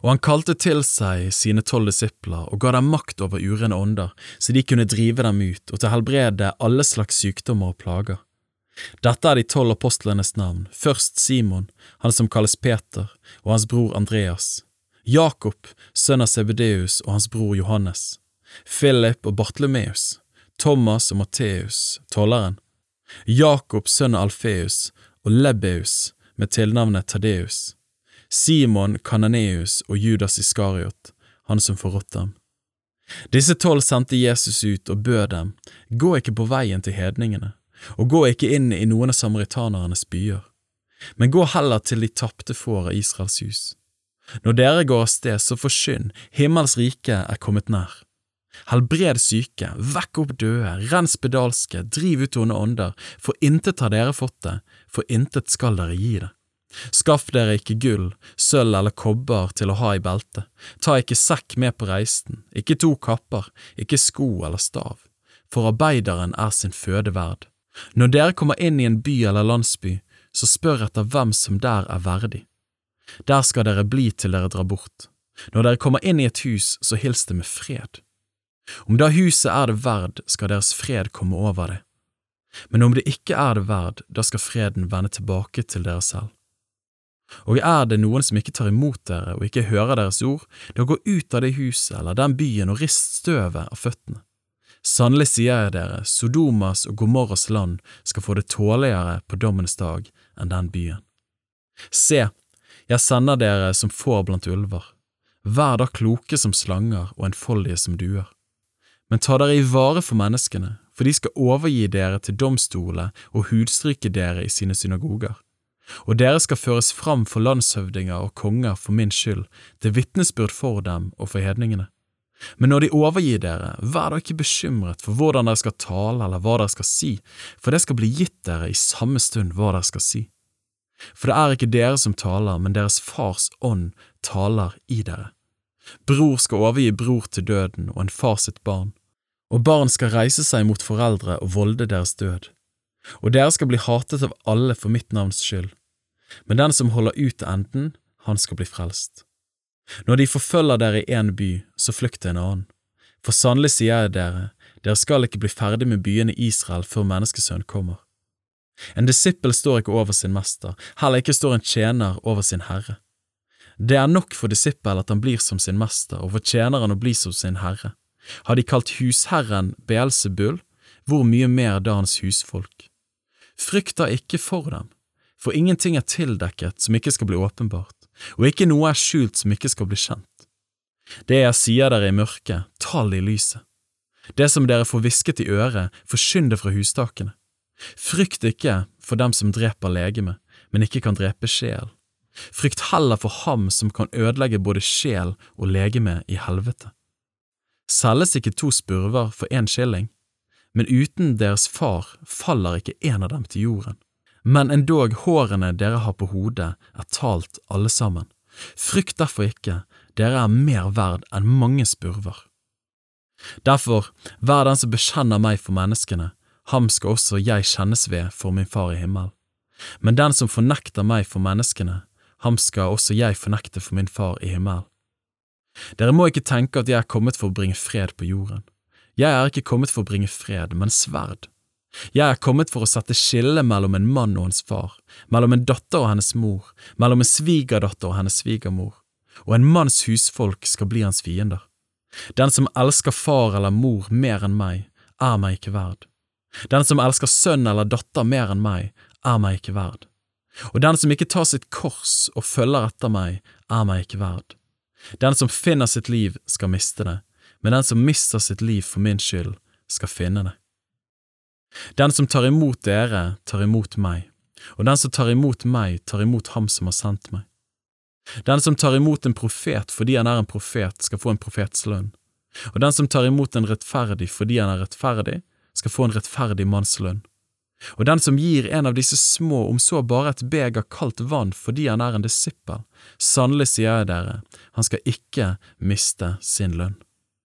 Og han kalte til seg sine tolv disipler og ga dem makt over urene ånder, så de kunne drive dem ut og til helbrede alle slags sykdommer og plager. Dette er de tolv apostlenes navn, først Simon, han som kalles Peter, og hans bror Andreas, Jakob, sønn av Sebedeus og hans bror Johannes, Philip og Bartlemeus, Thomas og Matteus, tolleren, Jakob sønn av Alfeus og Lebbeus med tilnavnet Tadeus, Simon Kananeus og Judas Iskariot, han som forrådte ham. Disse tolv sendte Jesus ut og bød dem, gå ikke på veien til hedningene, og gå ikke inn i noen av samaritanernes byer, men gå heller til de tapte får av Israels hus. Når dere går av sted, så forsyn, himmels rike er kommet nær. Helbred syke, vekk opp døde, rens spedalske, driv ut onde ånder, for intet har dere fått det, for intet skal dere gi det. Skaff dere ikke gull, sølv eller kobber til å ha i beltet, ta ikke sekk med på reisen, ikke to kapper, ikke sko eller stav, for arbeideren er sin føde verd. Når dere kommer inn i en by eller landsby, så spør etter hvem som der er verdig. Der skal dere bli til dere drar bort. Når dere kommer inn i et hus, så hils det med fred. Om da huset er det verd, skal deres fred komme over det. Men om det ikke er det verd, da skal freden vende tilbake til dere selv. Og er det noen som ikke tar imot dere og ikke hører deres ord, da gå ut av det huset eller den byen og rist støvet av føttene. Sannelig sier jeg dere, Sodomas og Gomorras land skal få det tåligere på dommens dag enn den byen. Se, jeg sender dere som får blant ulver. Vær da kloke som slanger og enfoldige som duer. Men ta dere i vare for menneskene, for de skal overgi dere til domstolene og hudstryke dere i sine synagoger og dere skal føres fram for landshøvdinger og konger for min skyld, til vitnesbyrd for dem og for hedningene. Men når de overgir dere, vær da ikke bekymret for hvordan dere skal tale eller hva dere skal si, for det skal bli gitt dere i samme stund hva dere skal si. For det er ikke dere som taler, men deres fars ånd taler i dere. Bror skal overgi bror til døden og en far sitt barn, og barn skal reise seg mot foreldre og volde deres død. Og dere skal bli hatet av alle for mitt navns skyld, men den som holder ut til enden, han skal bli frelst. Når de forfølger dere i én by, så flykt til en annen. For sannelig sier jeg dere, dere skal ikke bli ferdig med byene Israel før menneskesønnen kommer. En disippel står ikke over sin mester, heller ikke står en tjener over sin herre. Det er nok for disippel at han blir som sin mester, og for tjeneren å bli som sin herre. Har de kalt husherren Beelzebul, hvor mye mer da hans husfolk? Frykt da ikke for dem, for ingenting er tildekket som ikke skal bli åpenbart, og ikke noe er skjult som ikke skal bli kjent. Det jeg sier dere i mørket, tal i lyset. Det som dere får hvisket i øret, forsyn det fra hustakene. Frykt ikke for dem som dreper legeme, men ikke kan drepe sjel. Frykt heller for ham som kan ødelegge både sjel og legeme i helvete. Selges ikke to spurver for én skilling? Men uten deres far faller ikke en av dem til jorden men endog hårene dere har på hodet er talt alle sammen. Frykt derfor ikke, dere er mer verd enn mange spurver. Derfor, vær den som bekjenner meg for menneskene, ham skal også jeg kjennes ved for min far i himmel. Men den som fornekter meg for menneskene, ham skal også jeg fornekte for min far i himmel. Dere må ikke tenke at jeg er kommet for å bringe fred på jorden. Jeg er ikke kommet for å bringe fred, men sverd. Jeg er kommet for å sette skille mellom en mann og hans far, mellom en datter og hennes mor, mellom en svigerdatter og hennes svigermor, og en manns husfolk skal bli hans fiender. Den som elsker far eller mor mer enn meg, er meg ikke verd. Den som elsker sønn eller datter mer enn meg, er meg ikke verd. Og den som ikke tar sitt kors og følger etter meg, er meg ikke verd. Den som finner sitt liv, skal miste det, men den som mister sitt liv for min skyld, skal finne det. Den som tar imot dere, tar imot meg, og den som tar imot meg, tar imot ham som har sendt meg. Den som tar imot en profet fordi han er en profet, skal få en profets lønn, og den som tar imot en rettferdig fordi han er rettferdig, skal få en rettferdig manns lønn. Og den som gir en av disse små, om så bare et beger kaldt vann fordi han er en disippel, sannelig sier jeg dere, han skal ikke miste sin lønn.